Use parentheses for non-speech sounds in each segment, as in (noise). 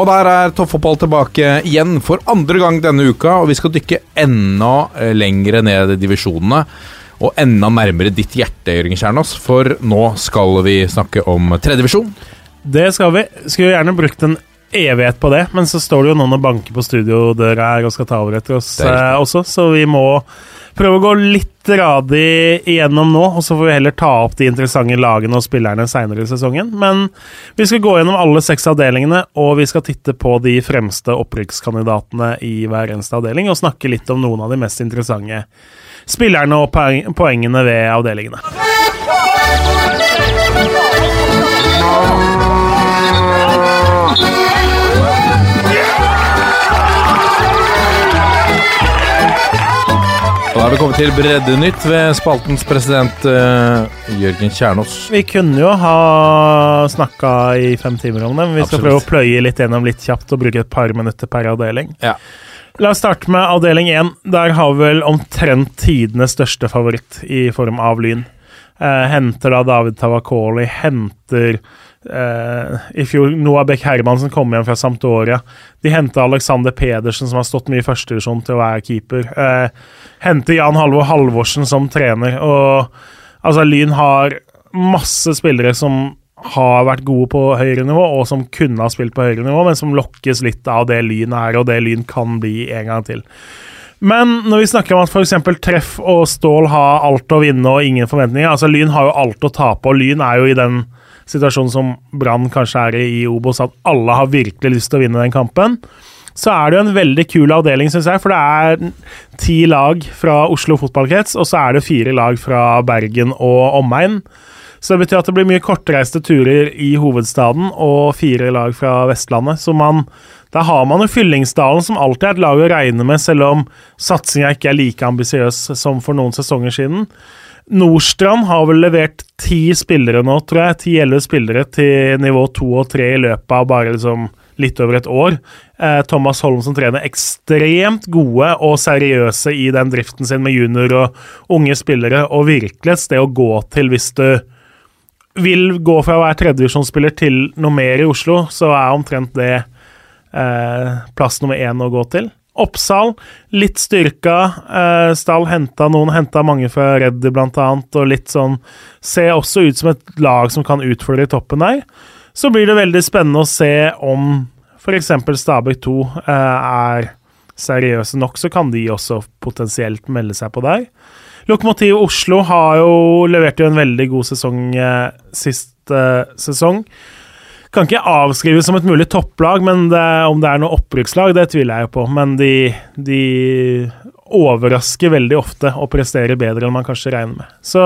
Og der er toppfotball tilbake igjen for andre gang denne uka, og vi skal dykke enda eh, lengre ned i divisjonene. Og enda nærmere ditt hjerte, Jørgen Kjernås, for nå skal vi snakke om tredjedivisjon. Det skal vi. Skulle gjerne brukt en evighet på det, men så står det jo noen og banker på studiodøra her og skal ta over etter oss eh, også, så vi må prøve å gå litt radig igjennom nå, og så får vi heller ta opp de interessante lagene og spillerne seinere i sesongen. Men vi skal gå gjennom alle seks avdelingene, og vi skal titte på de fremste opprykkskandidatene i hver eneste avdeling, og snakke litt om noen av de mest interessante spillerne og poengene ved avdelingene. Da er vi kommet til Breddenytt ved spaltens president uh, Jørgen Kjernås. Vi kunne jo ha snakka i fem timer om det, men vi skal Absolutt. prøve å pløye litt gjennom litt kjapt og bruke et par minutter per avdeling. Ja. La oss starte med avdeling én. Der har vi vel omtrent tidenes største favoritt i form av Lyn. Uh, henter da David Tavakoli, henter eh, i fjor Noah Beck Hermansen kom hjem fra Sampdoria. De henta Alexander Pedersen, som har stått mye i førstedivisjon, til å være keeper. Uh, henter Jan Halvor Halvorsen som trener. Og altså, Lyn har masse spillere som har vært gode på høyere nivå, og som kunne ha spilt på høyere nivå, men som lokkes litt av det Lyn er, og det Lyn kan bli en gang til. Men når vi snakker om at f.eks. Treff og Stål har alt å vinne og ingen forventninger altså Lyn har jo alt å tape, og Lyn er jo i den situasjonen som Brann kanskje er i i Obos, at alle har virkelig lyst til å vinne den kampen. Så er det jo en veldig kul avdeling, syns jeg, for det er ti lag fra Oslo fotballkrets, og så er det fire lag fra Bergen og omegn. Så det betyr at det blir mye kortreiste turer i hovedstaden og fire lag fra Vestlandet. Så man, der har man jo Fyllingsdalen, som alltid er et lag å regne med, selv om satsinga ikke er like ambisiøs som for noen sesonger siden. Nordstrand har vel levert ti spillere nå, tror jeg. Ti-elleve spillere til nivå to og tre i løpet av bare liksom litt over et år. Eh, Thomas Holm som trener ekstremt gode og seriøse i den driften sin med junior og unge spillere, og virkelig et sted å gå til hvis du vil gå fra å være tredjevisjonsspiller til noe mer i Oslo, så er omtrent det eh, plass nummer én å gå til. Oppsal, litt styrka. Eh, Stall henta noen, henta mange fra Reddy annet, og litt sånn Ser også ut som et lag som kan utfordre i toppen der. Så blir det veldig spennende å se om f.eks. Stabæk 2 eh, er seriøse nok, så kan de også potensielt melde seg på der. Lokomotiv Oslo har jo levert jo en veldig god sesong eh, sist eh, sesong. Kan ikke avskrives som et mulig topplag, men det, om det er noe opprykkslag, det tviler jeg på. Men de, de overrasker veldig ofte og presterer bedre enn man kanskje regner med. Så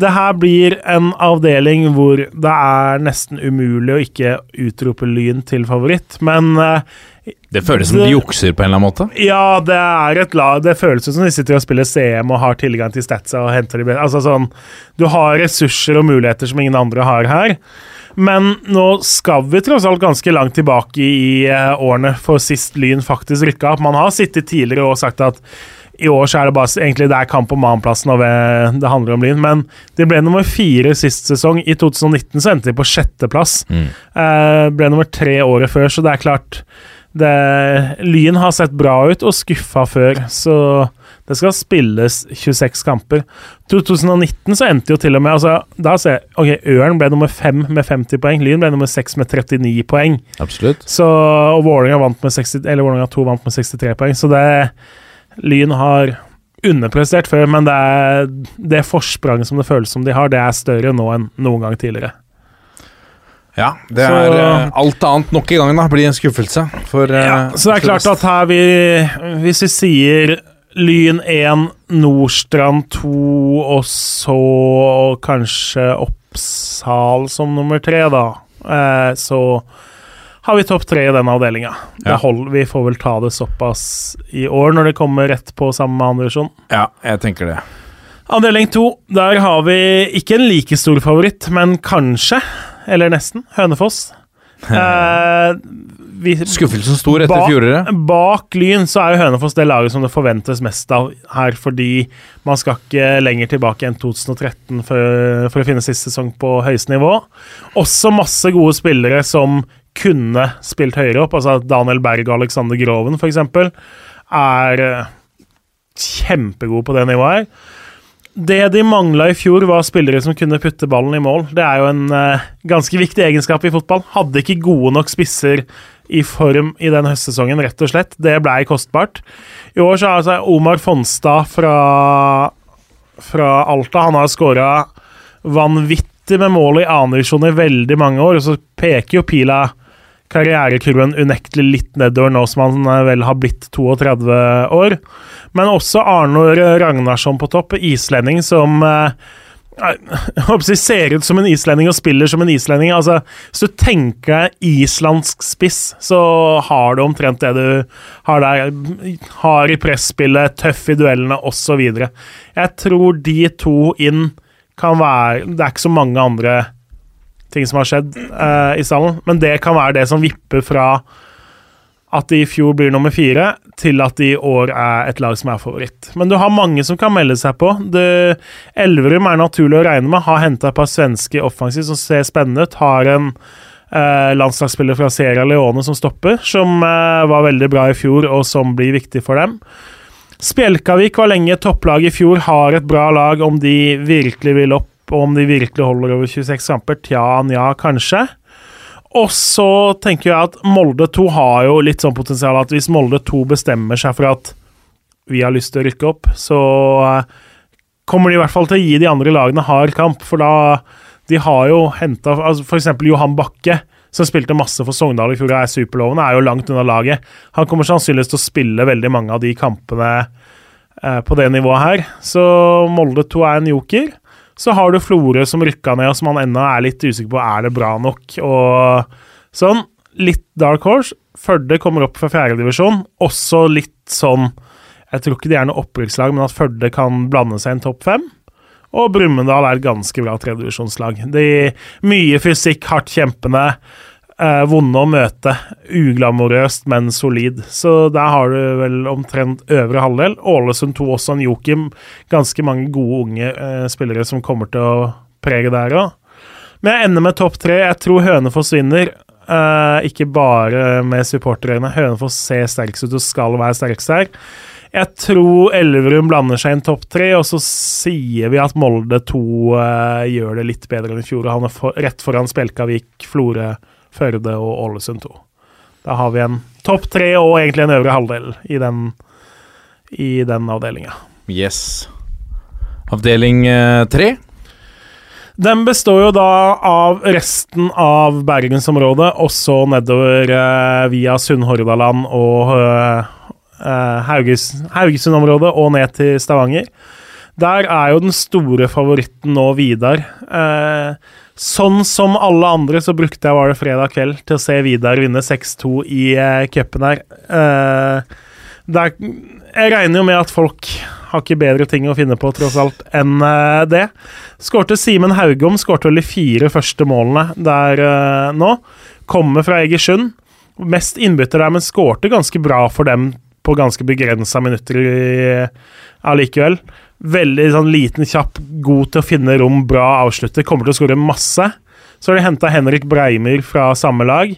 det her blir en avdeling hvor det er nesten umulig å ikke utrope Lyn til favoritt, men eh, Det føles som de jukser på en eller annen måte. ja, det er et lag Det føles som de sitter og spiller CM og har tilgang til statsa og henter de. Altså sånn Du har ressurser og muligheter som ingen andre har her. Men nå skal vi tross alt ganske langt tilbake i eh, årene for sist Lyn faktisk rykka opp. Man har sittet tidligere og sagt at i år så er det bare egentlig det er kamp om annenplassen og det handler om Lyn. Men de ble nummer fire sist sesong. I 2019 så endte de på sjetteplass. Eh, ble nummer tre året før, så det er klart det, Lyn har sett bra ut og skuffa før, så det skal spilles 26 kamper. 2019 så endte jo til og med altså, Da ser jeg Ok, Ørn ble nummer fem med 50 poeng. Lyn ble nummer seks med 39 poeng. Absolutt. Så, og Vålerenga vant med 60, eller Vålerenga 2 vant med 63 poeng. Så det Lyn har underprestert før, men det, er, det forspranget som det føles som de har, det er større nå enn noen gang tidligere. Ja, det Så- er eh, alt annet nok i gang, da. Blir en skuffelse. For, eh, Ja, så det er klart at her vi Hvis vi sier Lyn 1, Nordstrand 2, og så kanskje Oppsal som nummer tre, da, eh, så har vi topp tre i den avdelinga. Ja. Vi får vel ta det såpass i år, når det kommer rett på samme andrevisjon. Ja, jeg tenker det. Avdeling to, der har vi ikke en like stor favoritt, men kanskje, eller nesten, Hønefoss. (laughs) Eh, vi, Skuffelsen stor etter fjoråret. Bak Lyn så er jo Hønefoss det laget som det forventes mest av her, fordi man skal ikke lenger tilbake enn 2013 for, for å finne siste sesong på høyeste nivå. Også masse gode spillere som kunne spilt høyere opp. altså Daniel Berg og Alexander Groven, f.eks., er eh, kjempegode på det nivået her. Det de mangla i fjor, var spillere som kunne putte ballen i mål. Det er jo en uh, ganske viktig egenskap i fotball. Hadde ikke gode nok spisser i form i den høstsesongen, rett og slett. Det blei kostbart. I år så er altså Omar Fonstad fra, fra Alta Han har skåra vanvittig med mål i annenvisjon i veldig mange år, og så peker jo pila karrierekurven unektelig litt nedover nå som han eh, vel har blitt 32 år. Men også Arnor Ragnarsson på topp, islending som eh, (laughs) jeg ser ut som en islending og spiller som en islending. Altså, Hvis du tenker islandsk spiss, så har du omtrent det du har der. Hard i presspillet, tøff i duellene osv. Jeg tror de to inn kan være Det er ikke så mange andre ting som har skjedd eh, i stallen, men det kan være det som vipper fra at de i fjor blir nummer fire, til at de i år er et lag som er favoritt. Men du har mange som kan melde seg på. Det- Elverum er naturlig å regne med. Har henta et par svenske offensiv som ser spennende ut. Har en eh, landslagsspiller fra Sierra Leone som stopper, som eh, var veldig bra i fjor, og som blir viktig for dem. Spjelkavik var lenge topplag i fjor, har et bra lag. Om de virkelig vil opp, om de virkelig holder over 26 kamper, tja, nja, kanskje. Og så tenker jeg at Molde 2 har jo litt sånn potensial at hvis Molde 2 bestemmer seg for at vi har lyst til å rykke opp, så eh, kommer de i hvert fall til å gi de andre lagene hard kamp. For da De har jo henta altså f.eks. Johan Bakke, som spilte masse for Sogndal i fjor og er superlovende, er jo langt unna laget. Han kommer sannsynligvis til å spille veldig mange av de kampene eh, på det nivået her. Så Molde 2 er en joker. Så har du Florø som rykka ned, og som han ennå er litt usikker på er det bra nok. Og sånn. Litt dark horse. Førde kommer opp fra fjerdedivisjon. Også litt sånn Jeg tror ikke de er noe opprykkslag, men at Førde kan blande seg i en topp fem. Og Brumunddal er et ganske bra tredjedivisjonslag. Mye fysikk, hardt kjempende. Eh, vonde å møte. Uglamorøst, men solid. Så der har du vel omtrent øvre halvdel. Ålesund 2 også en jokim. Ganske mange gode unge eh, spillere som kommer til å prege der òg. Men jeg ender med topp tre. Jeg tror Hønefoss vinner. Eh, ikke bare med supporterøyne. Hønefoss ser sterkest ut og skal være sterkest her. Jeg tror Elverum blander seg inn topp tre, og så sier vi at Molde 2 eh, gjør det litt bedre enn i fjor. Han er for, rett foran Spjelkavik, Florø, Førde og Ålesund 2. Da har vi en topp tre og egentlig en øvre halvdel i den, i den avdelinga. Yes. Avdeling eh, tre. Den består jo da av resten av bergensområdet, og så nedover eh, via Sunnhordaland og eh, eh, Hauges, Haugesund-området og ned til Stavanger. Der er jo den store favoritten nå Vidar. Eh, sånn som alle andre så brukte jeg var det fredag kveld til å se Vidar vinne 6-2 i eh, cupen her. Eh, der, jeg regner jo med at folk har ikke bedre ting å finne på, tross alt, enn eh, det. Skårte Simen Haugom, skårte vel de fire første målene der eh, nå. Kommer fra Egersund. Mest innbytter der, men skårte ganske bra for dem på ganske begrensa minutter allikevel. allikevel. Veldig sånn liten, kjapp, god til å finne rom, bra avslutter. Kommer til å skåre masse. Så har de henta Henrik Breimer fra samme lag.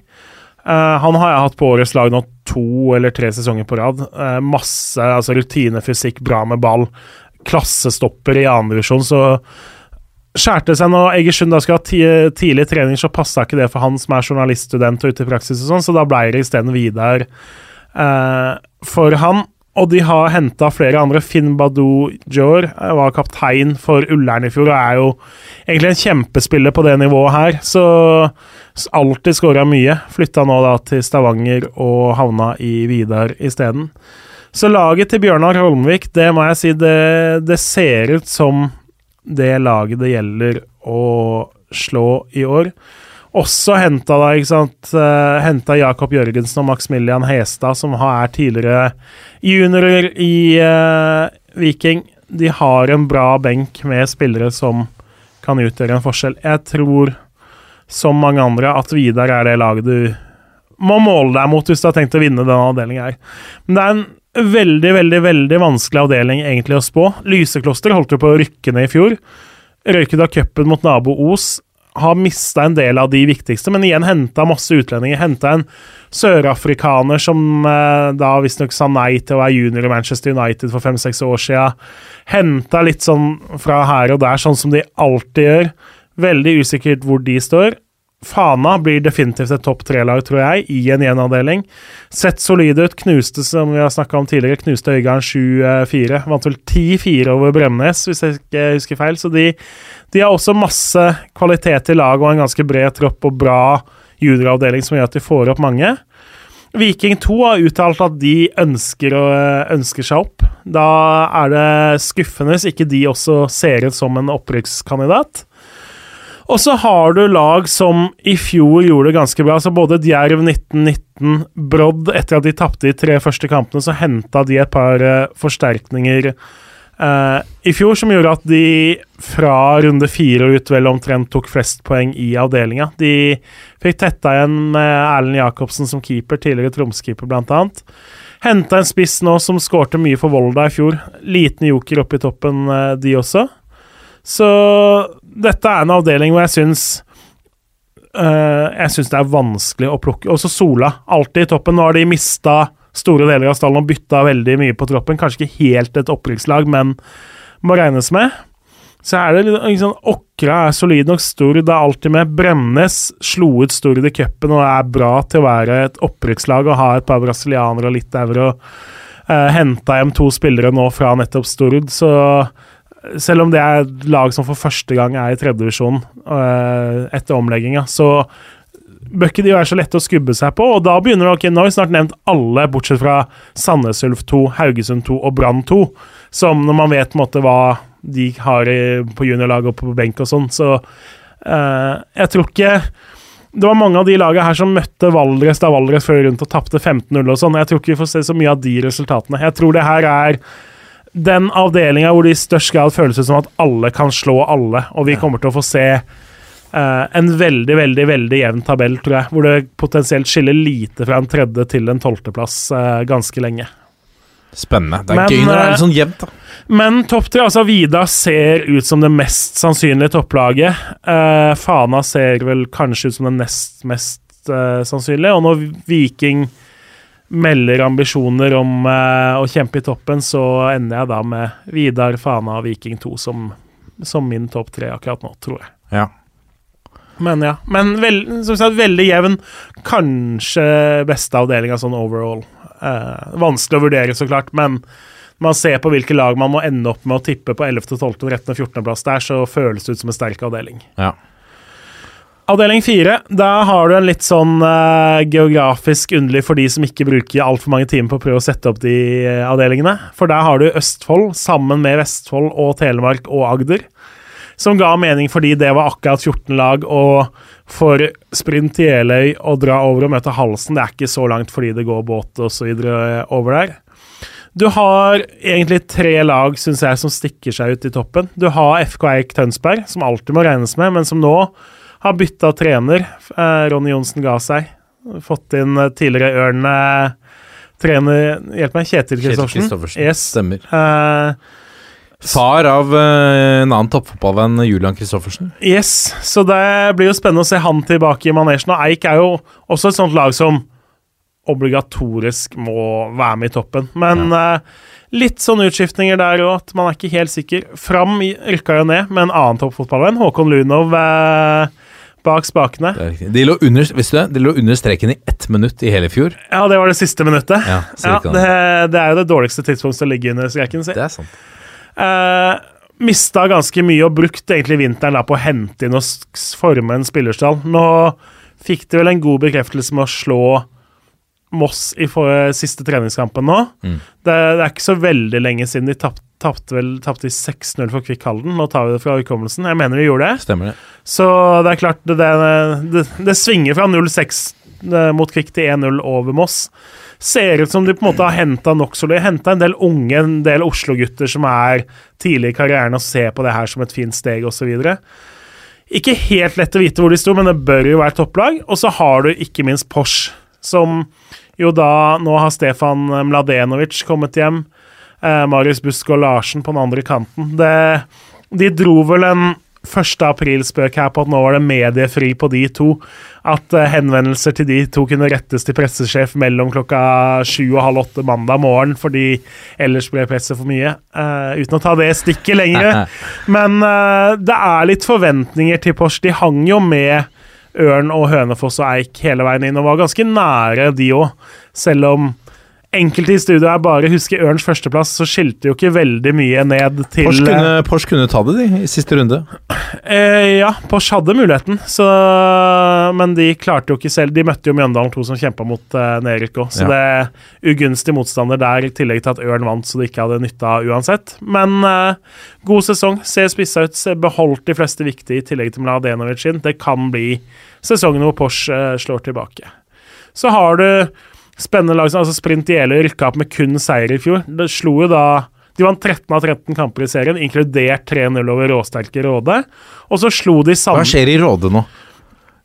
Uh, han har jeg hatt på årets lag nå to eller tre sesonger på rad. Uh, masse altså rutinefysikk, bra med ball. Klassestopper i andredivisjon, så skjærte seg når Egersund da skulle ha ti tidlig trening, så passa ikke det for han som er journaliststudent og ute i praksis og sånn, så da ble det isteden Vidar uh, for han. Og de har henta flere andre. Finn Badou Jor var kaptein for Ullern i fjor og er jo egentlig en kjempespiller på det nivået her. Så alltid skåra mye. Flytta nå da til Stavanger og havna i Vidar isteden. Så laget til Bjørnar Holmvik, det må jeg si, det, det ser ut som det laget det gjelder å slå i år. Også henta da, ikke sant uh, Henta Jakob Jørgensen og Maximilian Hestad, som er tidligere juniorer i uh, Viking. De har en bra benk med spillere som kan utgjøre en forskjell. Jeg tror, som mange andre, at Vidar er det laget du må måle deg mot hvis du har tenkt å vinne denne avdelingen her. Men det er en veldig, veldig veldig vanskelig avdeling egentlig å spå. Lysekloster holdt jo på å rykke ned i fjor. Røyket av cupen mot nabo Os har mista en del av de viktigste, men igjen henta masse utlendinger. Henta en sørafrikaner som eh, da visstnok sa nei til å være junior i Manchester United for fem-seks år sia. Henta litt sånn fra her og der, sånn som de alltid gjør. Veldig usikkert hvor de står. Fana blir definitivt et topp tre-lag, tror jeg, i en gjenavdeling. Sett solide ut. Knuste, som vi har snakka om tidligere, knuste Øygarden 7-4. Vant vel 10-4 over Bremnes, hvis jeg ikke husker feil. Så de, de har også masse kvalitet i laget og en ganske bred tropp og bra junioravdeling som gjør at de får opp mange. Viking 2 har uttalt at de ønsker, å, ønsker seg opp. Da er det skuffende hvis ikke de også ser ut som en opprykkskandidat. Og så har du lag som i fjor gjorde det ganske bra. Så både Djerv 1919, Brodd Etter at de tapte de tre første kampene, så henta de et par uh, forsterkninger uh, i fjor som gjorde at de fra runde fire og ut vel omtrent tok flest poeng i avdelinga. De fikk tetta igjen med Erlend Jacobsen som keeper, tidligere Tromskeeper blant annet. Henta en spiss nå som skårte mye for Volda i fjor. Liten joker oppe i toppen, uh, de også. Så dette er en avdeling hvor jeg syns uh, Jeg syns det er vanskelig å plukke. Også Sola, alltid i toppen. Nå har de mista store deler av stallen og bytta veldig mye på troppen. Kanskje ikke helt et opprykkslag, men må regnes med. Så er det liksom Åkra er solid nok. Stord er alltid med. Bremnes slo ut Stord i cupen og er bra til å være et opprykkslag og ha et par brasilianere og litt euro. Uh, Henta hjem to spillere nå fra nettopp Stord, så selv om det er et lag som for første gang er i tredjedivisjon uh, etter omlegginga, så bør ikke de være så lette å skubbe seg på. Og da begynner det, ok, Nå har vi snart nevnt alle, bortsett fra Sandnes Ulf 2, Haugesund 2 og Brann 2. Som når man vet måte hva de har på juniorlag og på benk og sånn. Så uh, jeg tror ikke det var mange av de lagene her som møtte Valdres da Valdres før rundt og tapte 15-0 og sånn. Jeg tror ikke vi får se så mye av de resultatene. Jeg tror det her er den avdelinga hvor det i størst grad føles ut som at alle kan slå alle, og vi kommer til å få se uh, en veldig, veldig veldig jevn tabell, tror jeg, hvor det potensielt skiller lite fra en tredje til en tolvteplass uh, ganske lenge. Spennende. Det er men, gøy når det er litt sånn jevnt, da. Men topp tre, altså Vida ser ut som det mest sannsynlige topplaget. Uh, Fana ser vel kanskje ut som det nest mest sannsynlige, og når Viking melder ambisjoner om eh, å kjempe i toppen, så ender jeg da med Vidar, Fana og Viking 2 som, som min topp tre akkurat nå, tror jeg. Ja. Men ja. Men veld, som sagt, veldig jevn. Kanskje beste avdelinga sånn overall. Eh, vanskelig å vurdere, så klart, men man ser på hvilke lag man må ende opp med å tippe på 11., 12., 13., 14. plass der, så føles det ut som en sterk avdeling. Ja. Avdeling fire, da har du en litt sånn uh, geografisk underlig for de som ikke bruker altfor mange timer på å prøve å sette opp de uh, avdelingene. For der har du Østfold sammen med Vestfold og Telemark og Agder. Som ga mening fordi det var akkurat 14 lag, og for Sprint i Jeløy å dra over og møte Halsen, det er ikke så langt fordi det går båt så videre over der. Du har egentlig tre lag, synes jeg, som stikker seg ut i toppen. Du har FK Eik Tønsberg, som alltid må regnes med, men som nå har bytta trener. Eh, Ronny Johnsen ga seg. Fått inn eh, tidligere Ørn-trener Hjelp meg, Kjetil Kristoffersen. Yes. Stemmer. Uh, Far av en annen toppfotballvenn, Julian Kristoffersen. Yes, så det blir jo spennende å se han tilbake i manesjen. Og Eik er jo også et sånt lag som obligatorisk må være med i toppen. Men ja. uh, litt sånn utskiftninger der òg, at man er ikke helt sikker. Fram rykka jo ned med en annen toppfotballvenn, Håkon Lunov. Uh, bak spakene. Det. De lå under, visste du? De lå under streken i ett minutt i hele fjor. Ja, det var det siste minuttet. Ja, Ja, det, det er jo det dårligste tidspunktet å ligge under streken. Si. Det er sant. Uh, mista ganske mye og brukt egentlig vinteren på å hente inn og forme en spillerstall. Nå fikk de vel en god bekreftelse med å slå Moss i for, siste treningskampen nå. Mm. Det, det er ikke så veldig lenge siden de tap- tapte vel tapte de 6-0 for Kvikk Halden. Nå tar vi det fra hukommelsen. Jeg mener de gjorde det. Stemmer det. Så det er klart, det, det, det, svinger fra 0-6 eh, mot Kvikk til 1-0 over Moss. Ser ut som de på en måte har henta nokså Henta en del unge, en del Oslo-gutter som er tidlig i karrieren og ser på det her som et fint steg osv. Ikke helt lett å vite hvor de sto, men det bør jo være topplag. Og så har du ikke minst Porsche, som jo da Nå har Stefan Mladenovic kommet hjem. Eh, Marius og Larsen på den andre kanten. Det, de dro vel en 1. april-spøk her på at nå var det mediefri på de to. At eh, henvendelser til de to kunne rettes til pressesjef mellom klokka sju og halv åtte mandag morgen, fordi ellers ble presset for mye. Eh, uten å ta det stikket lenger. (laughs) Men eh, det er litt forventninger til Porsch. De hang jo med Ørn og Hønefoss og Eik hele veien inn, og var ganske nære, de òg. Selv om enkelte i studio her bare husker Ørns førsteplass, så skilte jo ikke veldig mye ned til Porsche kunne, Porsche kunne ta det, de, i siste runde. Eh, ja, Porsche hadde muligheten, så, men de klarte jo ikke selv. De møtte jo Mjøndalen 2 som kjempa mot eh, òg, så Ja. det er ugunstig motstander der, i tillegg til at Ørn vant, så det ikke hadde nytta uansett. Men eh, god sesong. Ser spissa ut, ser beholdt de fleste viktige, i tillegg til Mladenovic sin. Det kan bli sesongen hvor Porsche eh, slår tilbake. Så har du spennende lag altså Sprint Jeløy rykka opp med kun seier i fjor. Det slo jo da de vant 13 av 13 kamper i serien, inkludert 3-0 over råsterke Råde. Og så slo de Hva skjer i Råde nå?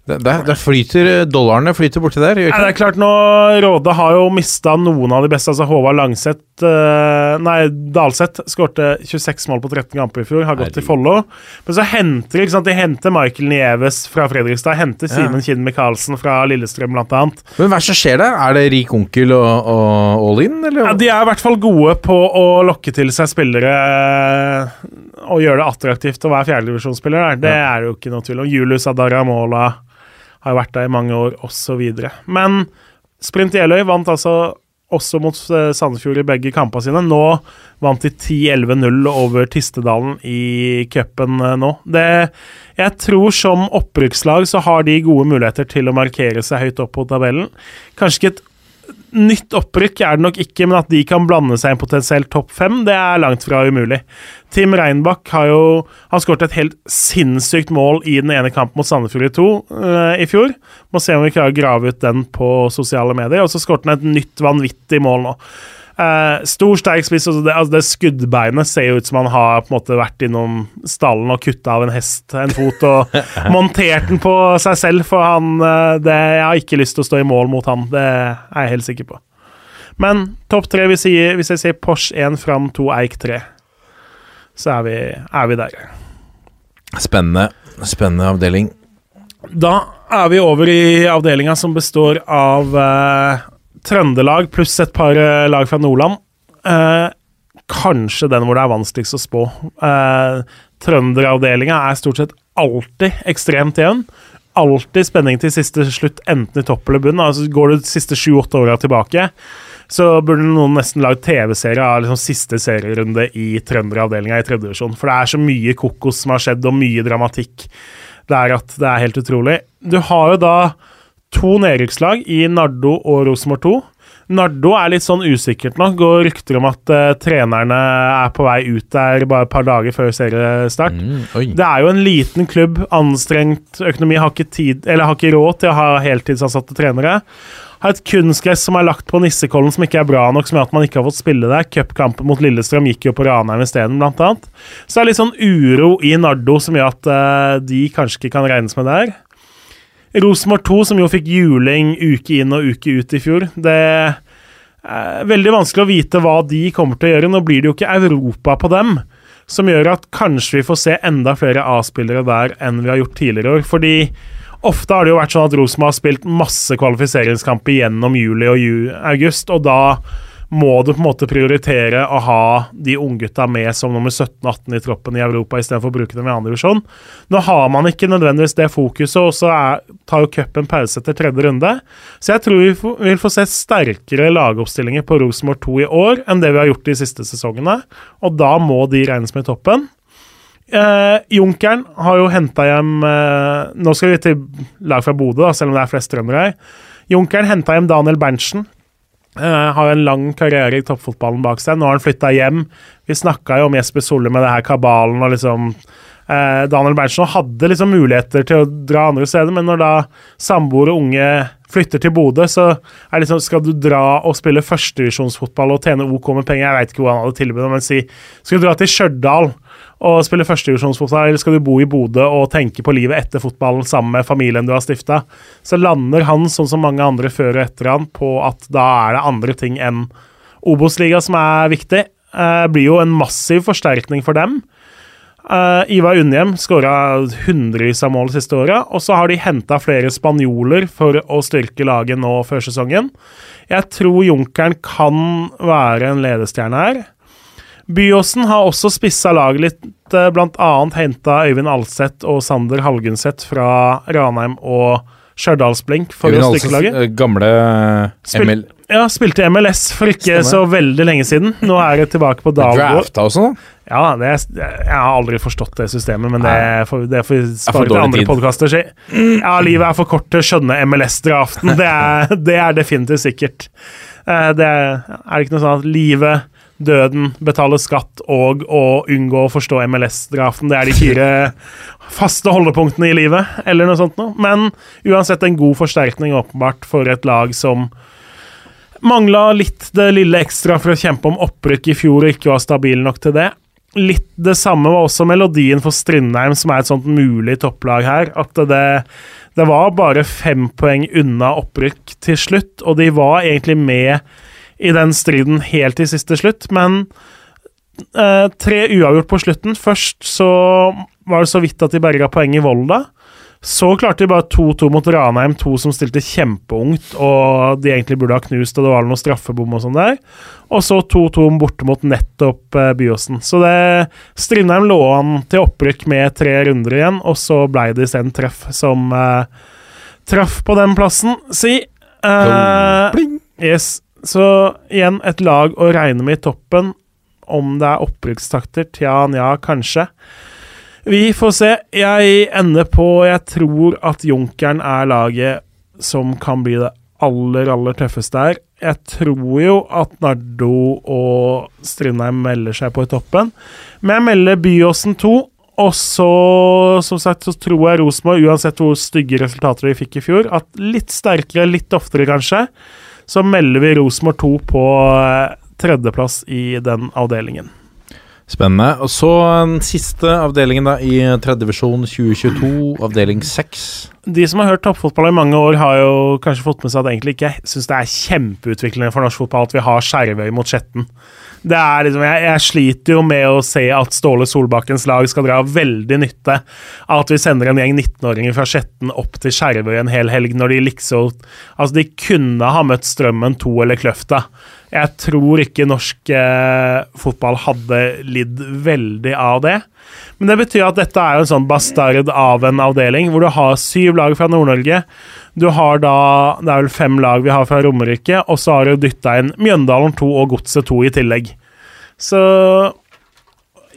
Det, det, det flyter Dollarene flyter borti der. Nei, det er klart nå, Råde har jo mista noen av de beste. altså Håvard Langseth eh, Nei, Dalseth skårte 26 mål på 13 kamper i fjor, har gått til Follo. Men så henter ikke sant, de henter Michael Nieves fra Fredrikstad, henter Simen Kinn Michaelsen fra Lillestrøm, blant annet. Men hva er det som skjer der? Er det rik onkel og, og all in, eller? Ja, de er i hvert fall gode på å lokke til seg spillere eh, og gjøre det attraktivt å være fjerdedivisjonsspiller. der. Det er det jo ikke noe tvil om. Julius Adaramola har vært der i mange år, osv. Men Sprint Jeløy vant altså også mot eh, Sandefjord i begge kampene sine. Nå vant de 10-11-0 over Tistedalen i cupen eh, nå. Det, jeg tror som opprykkslag så har de gode muligheter til å markere seg høyt opp på tabellen. Kanskje ikke et nytt opprykk er det nok ikke, men at de kan blande seg i en potensiell topp fem, det er langt fra umulig. Tim Reinbach har jo han skåret et helt sinnssykt mål i den ene kampen mot Sandefjord i to eh, i fjor. Må se om vi klarer å grave ut den på sosiale medier. Og så skåret han et nytt vanvittig mål nå. Eh, stor, sterk spiss. Det, altså det skuddbeinet ser jo ut som han har på en måte vært innom stallen og kutta av en hest en fot og (laughs) montert den på seg selv, for han eh, det, Jeg har ikke lyst til å stå i mål mot han, det er jeg helt sikker på. Men topp tre, hvis jeg, hvis jeg sier Porsche 1 fram 2 Eik 3, så er vi, er vi der. Spennende, spennende avdeling. Da er vi over i avdelinga som består av eh, Trøndelag pluss et par eh, lag fra Nordland. Eh, kanskje den hvor det er vanskeligst å spå. Eh, Trønderavdelinga er stort sett alltid ekstremt jevn. Alltid spenning til siste slutt, enten i topp eller bunn. Altså Går du de siste sju-åtte åra tilbake, så burde noen nesten lagd TV-serie av liksom siste serierunde i trønderavdelinga i tredje divisjon. For det er så mye kokos som har skjedd, og mye dramatikk. Det er at det er helt utrolig. Du har jo da to nedrykkslag i Nardo og Rosenborg 2. Nardo er litt sånn usikkert nå. Går rykter om at uh, trenerne er på vei ut der bare et par dager før seriestart. Mm. Det er jo en liten klubb, anstrengt økonomi, har ikke, tid, eller har ikke råd til å ha heltidsansatte trenere. Har et kunstgress som er lagt på Nissekollen som ikke er bra nok, som gjør at man ikke har fått spille der. Cupkampen mot Lillestrøm gikk jo på Ranheim isteden, blant annet. Så det er litt sånn uro i Nardo som gjør at uh, de kanskje ikke kan regnes med der. Rosenborg 2, som jo fikk juling uke inn og uke ut i fjor. Det er veldig vanskelig å vite hva de kommer til å gjøre. Nå blir det jo ikke Europa på dem, som gjør at kanskje vi får se enda flere A-spillere der enn vi har gjort tidligere år. Fordi ofte har det jo vært sånn at Rosenborg har spilt masse kvalifiseringskamper gjennom juli og august, og da må du på en måte prioritere å ha de unggutta med som nummer 17-18 i troppen i Europa istedenfor å bruke dem i andre divisjon. Nå har man ikke nødvendigvis det fokuset, og så er, tar jo cupen pause etter tredje runde. Så jeg tror vi vil få se sterkere lagoppstillinger på Rosenborg 2 i år enn det vi har gjort de siste sesongene, og da må de regnes med i toppen. Eh, Junkeren har jo henta hjem eh, Nå skal vi til lag fra Bodø, selv om det er flest trøndere her. Junkeren henta hjem Daniel Berntsen. Uh, har en lang karriere i toppfotballen bak seg. Nå har han flytta hjem. Vi snakka jo om Jesper Solle med det her kabalen og liksom uh, Daniel Berntsen hadde liksom muligheter til å dra andre steder, men når da samboer og unge flytter til Bodø, så er liksom, skal du dra og spille førstedivisjonsfotball og tjene OK med penger. Jeg veit ikke hvor han hadde tilbudt, men si skal du dra til Stjørdal og spille førstedivisjonsfotball, eller skal du bo i Bodø og tenke på livet etter fotballen sammen med familien du har stifta, så lander han, sånn som mange andre før og etter han, på at da er det andre ting enn Obos-liga som er viktig. Det blir jo en massiv forsterkning for dem. Uh, Ivar Unnhjem skåra hundrevis av mål siste året, og så har de henta flere spanjoler for å styrke laget nå før sesongen. Jeg tror Junkeren kan være en ledestjerne her. Byåsen har også spissa laget litt, uh, bl.a. henta Øyvind Alseth og Sander Halgunset fra Ranheim og Stjørdalsblink for Øyvind å styrke laget. Eh, gamle ML Ja, spilte MLS for ikke Stemmer. så veldig lenge siden. Nå er jeg tilbake på Dalgård. Drafta også. Ja, det jeg har aldri forstått det systemet, men det for, det får vi spare til andre podkaster. Ja, livet er for kort til å skjønne MLS-draften. Det, (laughs) det er definitivt sikkert. Eh, Det er, er ikke noe sånn at livet, døden, betale skatt og å unngå å forstå MLS-draften, det er de fire (laughs) faste holdepunktene i livet, eller noe sånt noe. Men uansett en god forsterkning, åpenbart, for et lag som Mangla litt det lille ekstra for å kjempe om opprykk i fjor og ikke var stabil nok til det. Litt det samme var også melodien for Strindheim, som er et sånt mulig topplag her. At det, det var bare fem poeng unna opprykk til slutt, og de var egentlig med i den striden helt til siste slutt, men eh, tre uavgjort på slutten. Først så var det så vidt at de berga poeng i Volda. Så klarte de bare 2-2 mot Ranheim, to som stilte kjempeungt, og de egentlig burde ha knust, og det var noen straffebom og sånn der. Og så 2-2 borte mot nettopp eh, Byåsen. Så det Strindheim lå an til opprykk med tre runder igjen, og så blei det isteden treff som eh, traff på den plassen, si. Eh, yes. Så igjen et lag å regne med i toppen. Om det er opprykkstakter, tja, nja, kanskje. Vi får se. Jeg ender på Jeg tror at Junkeren er laget som kan bli det aller, aller tøffeste her. Jeg tror jo at Nardo og Strindheim melder seg på i toppen, men jeg melder Byåsen 2. Og så, som sagt, så tror jeg Rosenborg, uansett hvor stygge resultater de fikk i fjor, at litt sterkere, litt oftere kanskje, så melder vi Rosenborg 2 på eh, tredjeplass i den avdelingen. Spennende. Og så den siste avdelingen da i tredje divisjon 2022, avdeling 6. De som har hørt toppfotball i mange år, har jo kanskje fått med seg at egentlig ikke syns det er kjempeutviklende for norsk fotball at vi har Skjervøy mot Skjetten. Det er liksom, jeg, jeg sliter jo med å se at Ståle Solbakkens lag skal dra veldig nytte av at vi sender en gjeng 19-åringer fra Skjetten opp til Skjervøy en hel helg, når de liksom Altså, de kunne ha møtt Strømmen 2 eller Kløfta. Jeg tror ikke norsk eh, fotball hadde lidd veldig av det. Men det betyr at dette er jo en sånn bastard av en avdeling, hvor du har syv lag fra Nord-Norge. Du har da Det er vel fem lag vi har fra Romerike, og så har du dytta inn Mjøndalen 2 og Godset 2 i tillegg. Så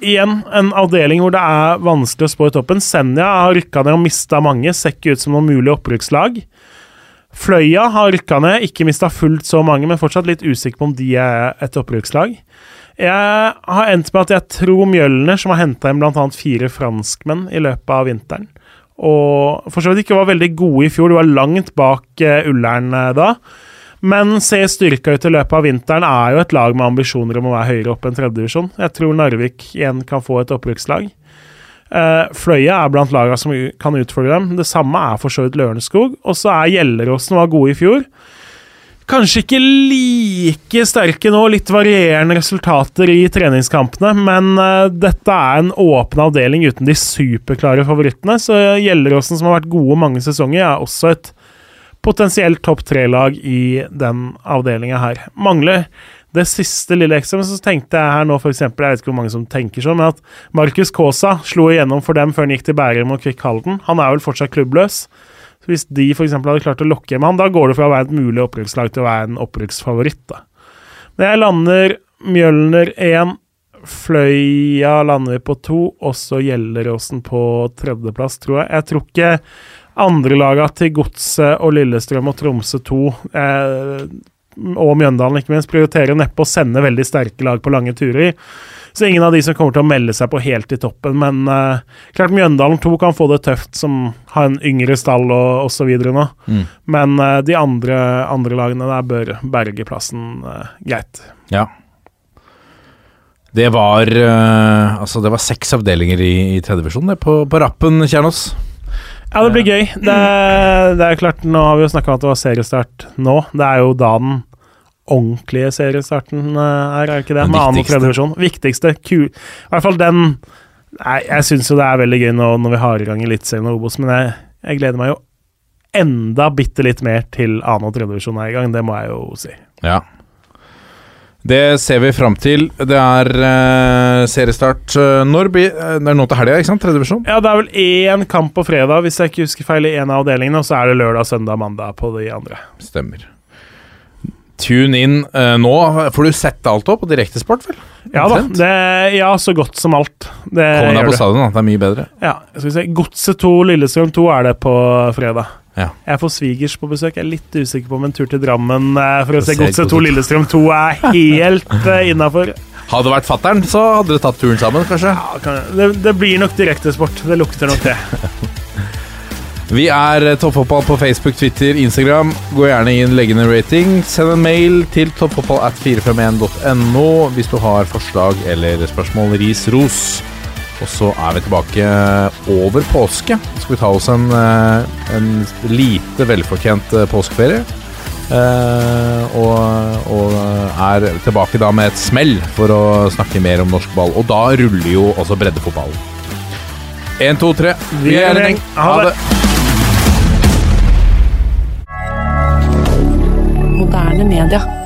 igjen en avdeling hvor det er vanskelig å spå i toppen. Senja har rykka ned og mista mange, ser ikke ut som noe mulig opprykkslag. Fløya har rykka ned, ikke mista fullt så mange, men fortsatt litt usikker på om de er et opprykkslag. Jeg har endt med at jeg tror Mjølner, som har henta inn bl.a. fire franskmenn i løpet av vinteren, og for så vidt ikke var veldig gode i fjor, de var langt bak uh, Ullern eh, da, men ser styrka ut i løpet av vinteren, er jo et lag med ambisjoner om å være høyere opp enn tredjedivisjon. Jeg tror Narvik igjen kan få et opprykkslag. Uh, Fløya er blant lagene som kan utfordre dem. Det samme er for så vidt Lørenskog. Og så er Gjelleråsen var gode i fjor. Kanskje ikke like sterke nå, litt varierende resultater i treningskampene, men uh, dette er en åpen avdeling uten de superklare favorittene, så Gjelleråsen, som har vært gode mange sesonger, er også et potensielt topp tre-lag i den avdelinga her. Mangler Det siste lille ekstra, men så tenkte jeg her nå eksempel, jeg vet ikke hvor mange som tenker sånn, men at Markus Kaasa slo igjennom for dem før han gikk til Bærum og Kvikk Halden. Han er vel fortsatt klubbløs. Så Hvis de for hadde klart å lokke hjem han, da går det fra å være et mulig opprykkslag til å være en opprykksfavoritt. da. Men jeg lander Mjølner 1, Fløya lander vi på 2, og så Gjelleråsen på tredjeplass, tror jeg. Jeg tror ikke andrelaga til Godset og Lillestrøm og Tromsø 2 eh, og Mjøndalen ikke minst prioriterer neppe å sende veldig sterke lag på lange turer. Så ingen av de som kommer til å melde seg på helt i toppen. Men uh, klart Mjøndalen 2 kan få det tøft, som har en yngre stall og osv. nå. Mm. Men uh, de andre, andre, lagene der bør berge plassen uh, greit. Ja. Det var Altså, det var seks avdelinger i, i tredjevisjon på, på rappen, Kjernås. Ja, det blir gøy. Det, det, er klart, Nå har vi jo snakka om at det var seriestart nå. Det er jo da den ordentlige seriestarten er, er ikke det? Med annen og tredje divisjon. Viktigste. Kul. I hvert fall den Nei, jeg syns jo det er veldig gøy nå når vi har i gang Eliteserien og Obos, men jeg, jeg, gleder meg jo enda bitte litt mer til annen og tredje divisjon er i gang. Det må jeg jo si. Ja. Det ser vi fram til. Det er uh, seriestart uh, Når uh, Det er nå til helga, ikke sant? Tredje divisjon? Ja, det er vel én kamp på fredag, hvis jeg ikke husker feil, i en av avdelingene. Og så er det lørdag, søndag, mandag på de andre. Stemmer. Tune inn uh, nå. Får du sett alt opp på direktesport, vel? Ja da. Det, ja, så godt som alt. Det Kom deg på stadion, da. Det er mye bedre. Ja. Godset 2, Lillestrøm 2 er det på fredag. Ja. Jeg får svigers på besøk. Jeg er litt usikker på om en tur til Drammen uh, for å se Godset 2, Lillestrøm 2 er (laughs) helt uh, innafor. Hadde det vært fattern, så hadde dere tatt turen sammen, kanskje? Ja, kan, det, det, blir nok direktesport. Det lukter nok det. (laughs) Vi er eh, Toppfotball på Facebook, Twitter, Instagram. Gå gjerne inn, legg inn en rating. Send en mail til toppfotballat451.no hvis du har forslag eller spørsmål. Ris, ros. Og så er vi tilbake over påske. Så skal vi ta oss en, eh, en lite velfortjent eh, påskeferie. Uh, og, og, er tilbake da med et smell for å snakke mer om norsk ball. Og da ruller jo også breddefotballen. Én, to, tre. Vi er en gjeng. Ha det. moderne media.